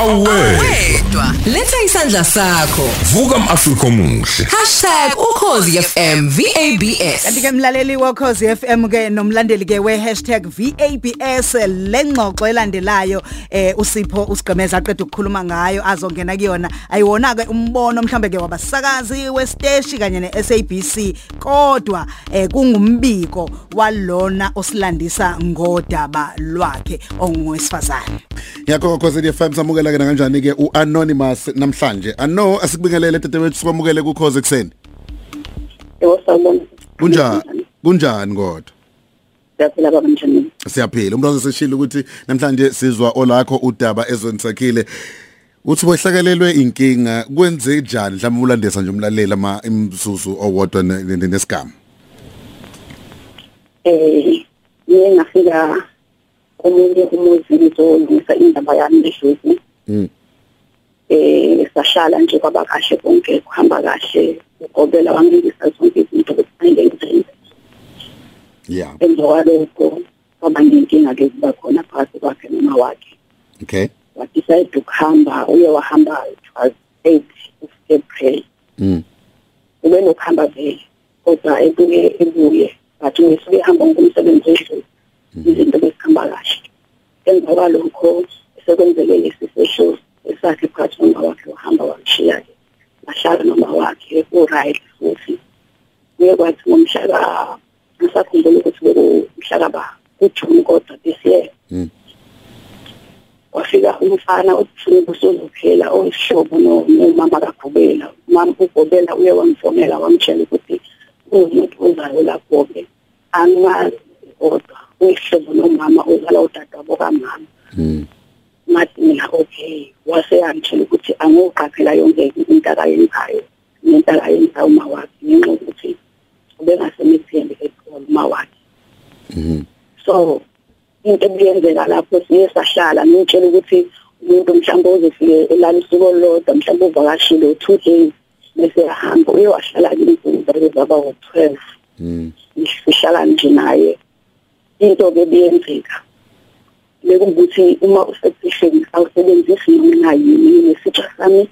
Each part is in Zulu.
awedwa. Letha isandla sakho. Vuka umAfrika omuhle. #ukhozifm VABS Kanti ke mlaleli wakhozi FM ke nomlandeli ke we #VABS lengxoxo elandelayo eh uSipho usigqemeza aqeda ukukhuluma ngayo azongena kuyona. Ayiwona ke umbono mhlambe ke wabasakazi westeshi kanye neSABC kodwa eh kungumbiko walona osilandisa ngodaba lwakhe ongowesifazane. Yakho Khosi FM samukela ke kanjani ke uanonymous namhlanje. Ano asikubingelele tetewethu sikwamukele kukhoze sawubona. Kunjani? Kunjani kodwa? Siyaphila baba njani? Siyaphila. Umntwana seshilo ukuthi namhlanje sizwa olakho udaba ezwenisakhile. Uthi wehlakalelwe inkinga kwenze njani mhlawumbe ulandisa nje umlaleli ama imzuzu owodwa ne- ne- nesigama. Eh, ngiye ngafika komunye umuzi ngizolungisa indaba yami bedlozi. Mm. Eh, sahlala nje kwaba kahle konke kuhamba kahle. Ugobela wangilisa zonke izinto kufanele ngizenze. Yeah. Emva kwalokho kwaba nenkinga ke kuba khona phakathi kwakhe noma wakhe. Okay. Wadecide ukuhamba uye wahamba it was 8 of April. Mm. ube nokuhamba vele kodwa ebuke ebuye bathi ngisuke ehamba ngomsebenzi wendlu izinto besihamba kahle emva kwalokho sekwenzeke lesi sesho esakhe phakathi noma wakhe wahamba wamshiya-ke. Bahlala noma wakhe u-right futhi. Kuye kwathi ngomhlaka ngisakhumbula ukuthi bekumhlaka ba kujuni kodwa this year Mm. wafika umfana othini kusozophela oyisihlobo no- nomama kagobela. Umama ugobela uye wamfonela wamtshela ukuthi umuntu ozayo lapho-ke. Angazi kodwa uyihlobo nomama uzala udadewabo kamama. Mina okay wase yangitshela ukuthi angoqaphela yonke into akayenzayo nento akayenzayo uma wakhe ngenxa yokuthi ubengasemithembi uma wakhe Mhm. so into ebiyenzeka lapho siye sahlala ngitshela ukuthi umuntu mhlawumbe uzofike elala usuku olulodwa mhlawumbe uvakashile two days bese yahamba uye wahlala imfundo bezaba u-twelve Mm. sihlala nje naye into-ke biyenzeka bekuwukuthi uma usephehleni awusebenzisi noma yini nesitsha sami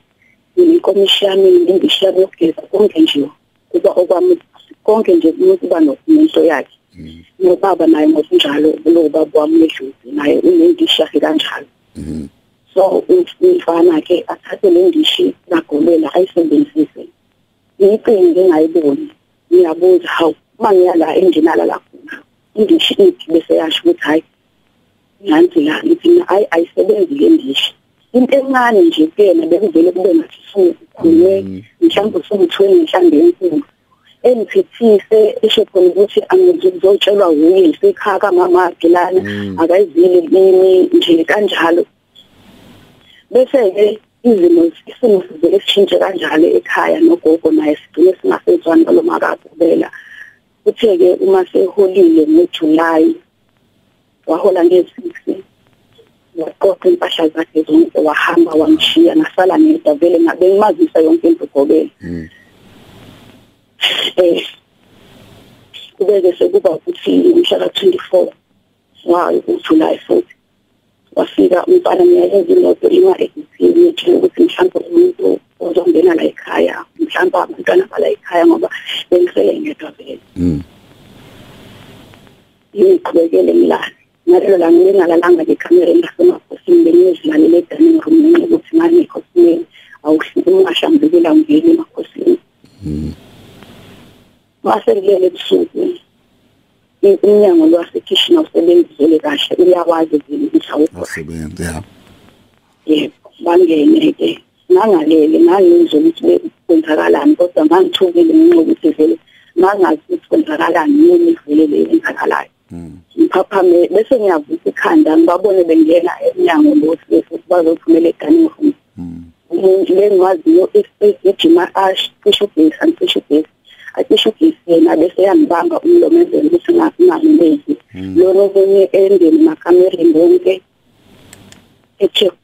inkomishi yami indishi yami yokugeza konke nje kuba okwami konke nje umuntu uba nomuntu yakhe. Nobaba naye ngokunjalo lo baba wami wedlozi naye unendishi yakhe kanjalo Mhm. so umfana ke athathe le ndishi kagolela ayisebenzise. Iqingi engayiboni ngiyabuza hawu uma ngiyala enginalala khona indishi iphi bese yasho ukuthi hayi nansi la ngithi mina hayi ayisebenzi le ndishi into encane nje kuyena bekuvele kube ngathi sungikhulume mhlawumbe sungithweni mhlawumbe enkulu engiphethise esho khona ukuthi angizotshelwa wuye sekhaya kamama wakhe lana akayizile kimi nje kanjalo. Bese-ke izimo isimo sizele sishintshe kanjalo ekhaya nogogo naye sigcine singasezwani nalo makagubela kuthe-ke uma seholile ngojulayi wahola nge-six waqoqa impahla zakhe zonke wahamba wamshiya ngasala ngedwa vele bengimazisa yonke into ugobela Mm. eh kubeke sekuba ukuthi umhlaka 24 wayo uJuly futhi wafika umfana ngiyayenza imoto ima ekutini ngitshela ukuthi mhlawumbe umuntu ozongena la ekhaya mhlawumbe abantwana bala ekhaya ngoba bengisele ngedwa vele Mm. ngiqhubekele ngilala ngalelo langa ngingalalanga ngekhamera engasemakhosini bengizilalele edining room ngenxa yokuthi ngangekho simeni awuhluphi ungahlambulukela ungeni emakhosini mase ngiyele ebusuku umnyango lwasekhishini awusebenzisele kahle uyakwazi vele ukuthi awukho Asebenza yeah. yebo bangene-ke ngangalele ngangizwa ukuthi kwenzakalani kodwa ngangithukile ngenxa yokuthi vele ngangazi ukuthi kwenzakalani yini vele le yenzakalayo ngiphaphame bese ngiyavusa ikhanda ngibabone bengena emnyango lothi bese bazophumela eganing room umuntu lengiwaziyo ejima acishe ugesi angicishe ugesi acishe ugesi yena bese yangibamba umlomo ezweni ukuthi ngingamelezi lona okunye endeni makamereni wonke echeck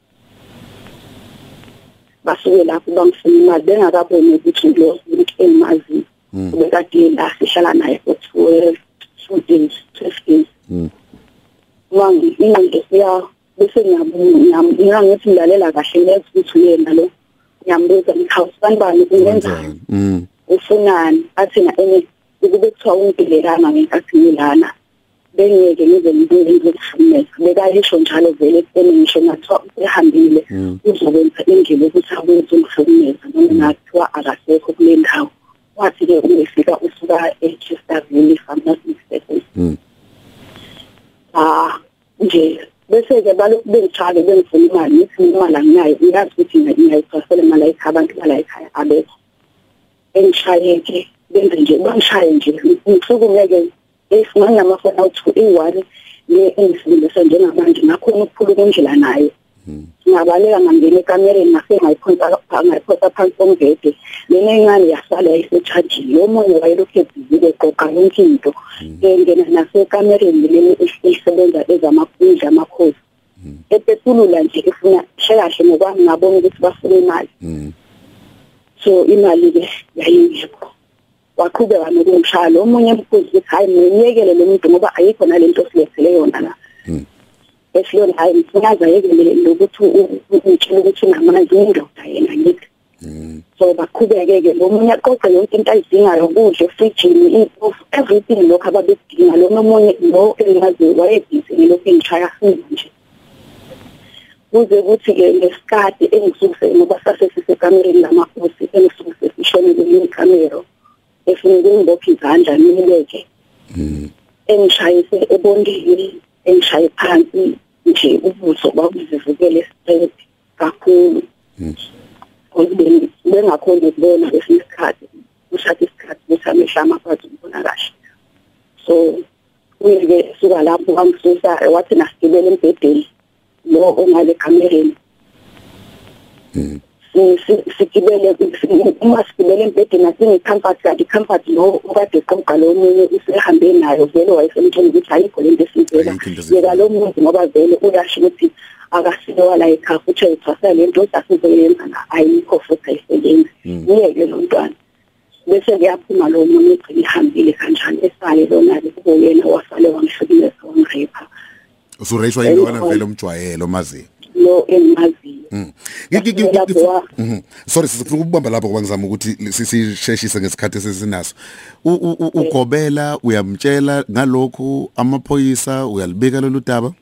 basuke lapho bangifuna imali bengakaboni ukuthi lo umuntu engimaziyo ubekade la sihlala naye for twelve two days. Twelve days Mm. mangi ingqondo siya bese ngiyabuya ngithi ngilalela kahle ngiyazi ukuthi uyena lo. Ngiyambuza ngikhawusi kanibani ungenzani mm. Ufunani? Athi na ene ukube kuthiwa ungibheleranga ngenkathi ngilana bengeke ngize ngibuye ngizokufumeza bekayisho njalo vele ekubeni ngisho ngathiwa usehambile uzokwenza indlela ukuthi akwenze umhlukumeza noma ngathiwa akasekho kule ndawo. Wathi-ke ungefika usuka echesterville if i'm not mistaken Mm. ah nje bese-ke balokhu bengitshale bengifuna imali ngithi imali anginayo. Ngiyazi ukuthi ngiyayithwasela imali ekhaya abantu bala ekhaya abekho. Engishaye-ke benze nje bangishaye nje. Ngisukumeke esinganamafoni awu-two i-one le engisebenzisa njengamanje. Nakhona ukuphula ukundlela nayo ngabaleka ngangena ekamereni ngase ngayiphonsa ngayiphosa phansi komgede. Lena encane yasala yayisechajile omunye wayelokhu ebhizile eqoqa yonke into. Engena nasekamereni leni isebenza ezamapundla amakhosi epetulula nje ifuna shekahle ngokwami ngabona ukuthi bafuna imali. Mm. So imali-ke yayingekho. Waqhubeka nokungishaya omunye mkhuzi ukuthi hayi ngiyekele lo muntu ngoba ayikho nalento silethele yona la. Esiyona hayi ngifuna azayekele lokuthi utshela ukuthi ngamanzi indoda yena ngithi so baqhubeke-ke. Lo munye aqoqe yonke into ayidingayo ukudla efrijini iy'tofu everything lokhu ababekudinga lo nomunye lo engaziyo wayebhizi ngelokhu engishaya siza nje. Kuze kuthi-ke ngesikade engisukuse ngoba sase sisekamereni lamakhosi engisukuse sishone kwelinye ikamero efuneke ngibophe izandla ngibeke engishayise ebondeni engishaye phansi nje ubuso babuzivukele straight kakhulu. Okubeni bengakhona ukubona kwesinye isikhathi kushatha isikhathi ukuthi amehla amaphathi ukubona kahle. So kuye-ke suka lapho wangisusa wathi nasigibele embhedeni lo ongale kamereni. Si- si- sigibele uma sigibele embhedeni asingicomfort kanti icomfort lo okade eqoqa lo omunye usehambe nayo vele wayesemtshela ukuthi ayikho lento esiyivela Ayikho into esiyivela. yeka lo muntu ngoba vele uyasho ukuthi akasiyo wala ekhaya futhi ayithwasa lento asizoyenza na ayikho futhi ayisebenzi. Ngiyeke lo mntwana. Bese kuyaphuma lo munye egcina ihambile kanjani esale lona-ke kube yena wasale wangihlukumeza wangirepha usureyishwa yilona vele umjwayelo mazi. Lo engimaziyo wa- Mhm. sorry sifuna ukubamba lapho ngoba ngizama ukuthi si- sisheshise ngesikhathi esesinaso. Ugobela uyamtshela ngalokhu amaphoyisa uyalibika lolu daba?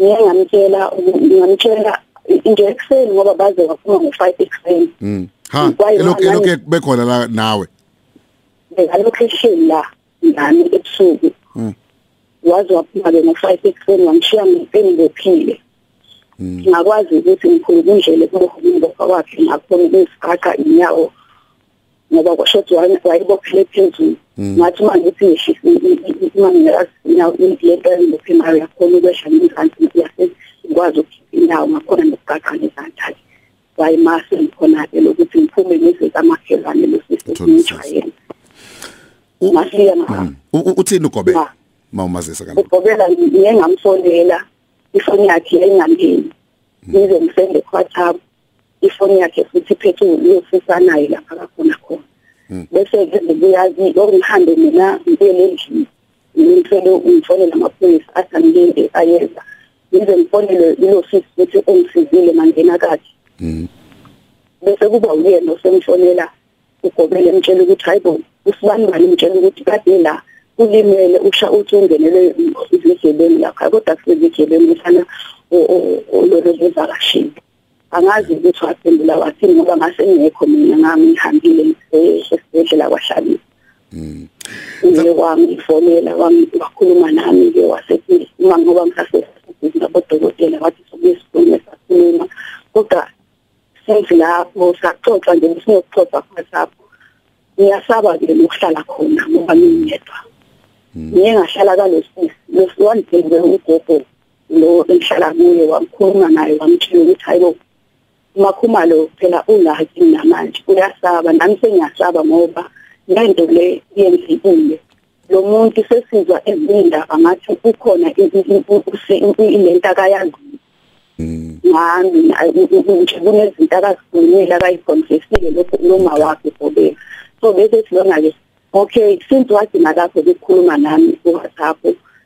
Ngiye ngamtshela ngamtshela nje ekuseni ngoba baze waphuma ngo-five ekuseni Mm. ha nani- elokhu bekhona la nawe. Bekalokhu ehleli la nami ebusuku. Waze waphuma-ke ngo-five ekuseni wangishiya ngipengibophile ngakwazi ukuthi ngiphule kundlela kulohulumbofa kwakhe ngakhona ukuzigaqa inyawo ngoba kwashothi wayibophele phezulu. Ngathi uma ngithi ngehlise uma ngingekazinyawo lento engibophe ngayo yakhona ukwehla ngenzansi yase ngikwazi ukukhipha inyawo ngakhona nokugaqa ngezandla-ke wayimase ngikhona-ke lokuthi ngiphume ngizeke amakhelwane losisi ngijwayele U- ngafika nga U- u- uthini ugobela? Ma. Mawumazisa kanti. Ugobela ngiye ngamfonela ifoni yakhe yayingangeni ngize ngisende WhatsApp ifoni yakhe futhi iphethe uyofisanayo lapha kakhona khona. Bese ke ngiyazi okungihambe mina ngiyele endlini ngimthele umfonela amaphoyisa athi angilinde ayeza. Ngize ngifonele ilo sisi ukuthi ongisizile mangena kathi bese kuba uyena osemfonela ugobele emtshela ukuthi hayibo usibani bani emtshela ukuthi kade la ulimele usha uthi ungenele izigebengu lapha kodwa kusezigebengu sana ololo zevakashini angazi ukuthi waphendula wathini ngoba ngase ngekho mina ngami ngihambile esibhedlela kwahlabisa uye wangifonela wakhuluma nami-ke wasethi uma ngoba ngisasebhizi nabodokotela wathi sokuye sikhulume sakhuluma. Kodwa senzi lapho saxoxa nje sinokuxoxa WhatsApp ngiyasaba-ke nokuhlala khona ngoba ngingedwa ngiye ngahlala kalosisi losi wandiphendule ugogo lo engihlala kuye wamkhuluma naye wamtshela ukuthi hayibo umakhumalo phela ulazi namanje uyasaba nami sengiyasaba ngoba lento le yenzekile lo muntu sesizwa ezindaba ngathi kukhona ilento akayazi ngami nje kunezinto akazikhulumile akayiconfessile lokho kuloma wakhe gobela so bese silona-ke okay since wadina lapho bekukhuluma nami ku-whatsapp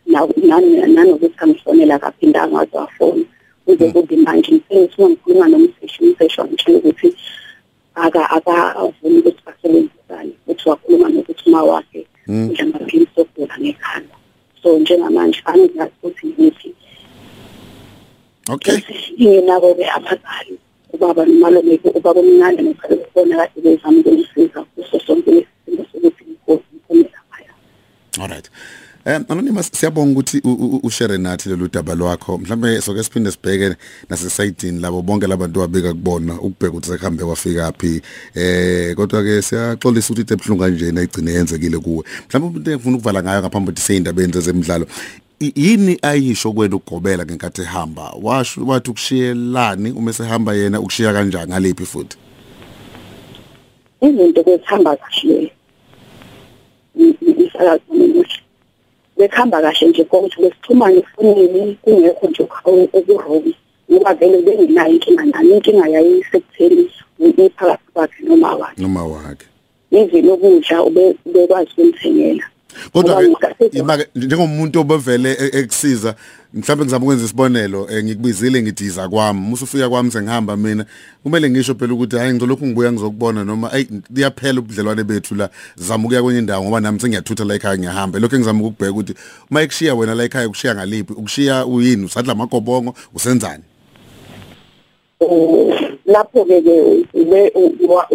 nanokuthi angifonela kaphinda angaze wafona kuze kube manje ngifisa ngikhuluma nomseshi umseshi wangitshela ukuthi aka akavumi ukuthi basebenzisane ukuthi wakhuluma nokuthi uma wakhe njengamaphini sokugula ngekhanda. So njengamanje angizazi ukuthi ngithi okay. Ingenabo-ke abazali ubaba nomalume ubaba omncane nokhale kubona kade bezama ukumsiza kuso sonke lesi simo sokuthi ngikhozi ngiphume laphaya alright. Um anonymous siyabonga ukuthi ushare nathi lolu daba lwakho. Mhlambe soke siphinde sibheke nasesayidini labo bonke labantu abeka kubona ukubheka ukuthi sekuhambe kwafika phi. Eh kodwa ke siyaxolisa ukuthi ebuhlungu kanjena igcine yenzekile kuwe. Mhlawumbe umuntu engifuna ukuvala ngayo ngaphambi kokuthi seyindabeni zezemidlalo yini ayisho kwena ukugobela ngenkathi ehamba? Washo wathi ukushiyelani uma sehamba yena ukushiya kanjani ngalephi futhi? Izinto bezihamba kahle. Isakazi nomuhle bekuhamba kahle nje konke besixhumana efonini kungekho nje okurobi ngoba vele bengenayo inkinga nani inkinga yayisekutheni iphakathi kwakhe noma wakhe noma wakhe even ukudla ube- ubekwazi ukumthengela. Kodwa Ngoba ngikasethi- ke imake njengomuntu obevele e- ekusiza mhlawumbe ngizama ukwenza isibonelo eh, ngikubizile ngithi iza kwami. Musufika kwami sengihamba mina kumele ngisho phela ukuthi hayi ngizolokhu ngibuya ngizokubona noma ayi liyaphela ubudlelwane bethu la zama ukuya kwenye indawo ngoba nami sengiyathutha la ekhaya ngiyahamba. Lokho engizama ukubheka ukuthi uma ekushiya wena la ekhaya ukushiya ngaliphi? Ukushiya uyini? Usadla amagobongo? Usenzani? Lapho-ke ke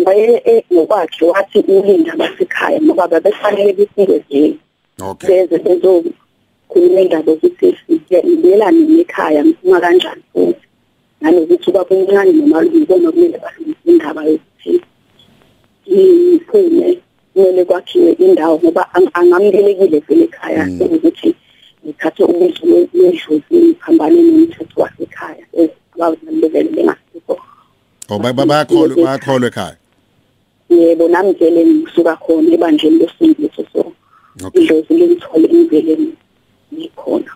waye ngokwakhe wathi ulinda abasekhaya ngoba babefanele befike vele okay. Beze bezokhuluma indaba zokuthi ngibuyelane nekhaya ngifuna kanjani futhi. Nanokuthi ubaba omncane nomalume ibona kumele balungise indaba yokuthi ngiphume kumele kwakhiwe indawo ngoba ang- angamukelekile vele ekhaya ukuthi ngithathe ubizo lwedlozi ngiphambane nomthetho wasekhaya. Abazali bevele bengasikho oh ba- ba- bayakholwa bayakholwa ekhaya? Yebo nami vele ngisuka khona ebanjeni lesindiso so Okay. idlozi lengithole ngivele ngikhona.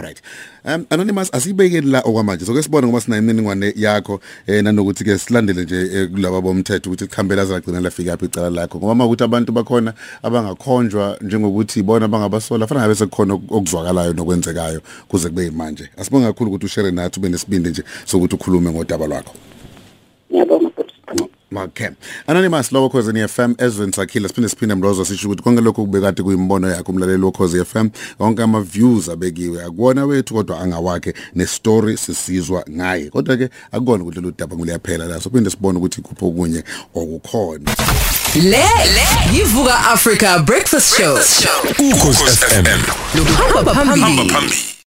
Alright. Um anonymous asibekeni la okwamanje. Soke sibone ngoba sina imininingwane yakho eh nanokuthi ke silandele nje eh, kulaba bomthetho ukuthi kuhambela zagcina lafika phi icala lakho. Ngoba makuthi abantu bakhona abangakhonjwa njengokuthi bona bangabasola fanele ngabe sekukhona ok- okuzwakalayo nokwenzekayo kuze kube manje. Asibonga kakhulu ukuthi ushare nathi ube nesibindi nje sokuthi ukhulume ngodaba lwakho. ngiyabonga bhuti Okay. Anonymous lowo cause ni FM ezweni sakhile siphinde siphinde mlozo sisho ukuthi konke lokho kubekade kuyimbono yakho umlaleli wo cause FM wonke ama views abekiwe akuwona wethu kodwa angawakhe ne story sisizwa ngaye kodwa ke akukona ukuthi lo daba nguliyaphela la so phinde sibone ukuthi kupho okunye okukhona Le yivuka Africa Breakfast Show. Ukhozi FM. Nokuhamba phambili. Phambili.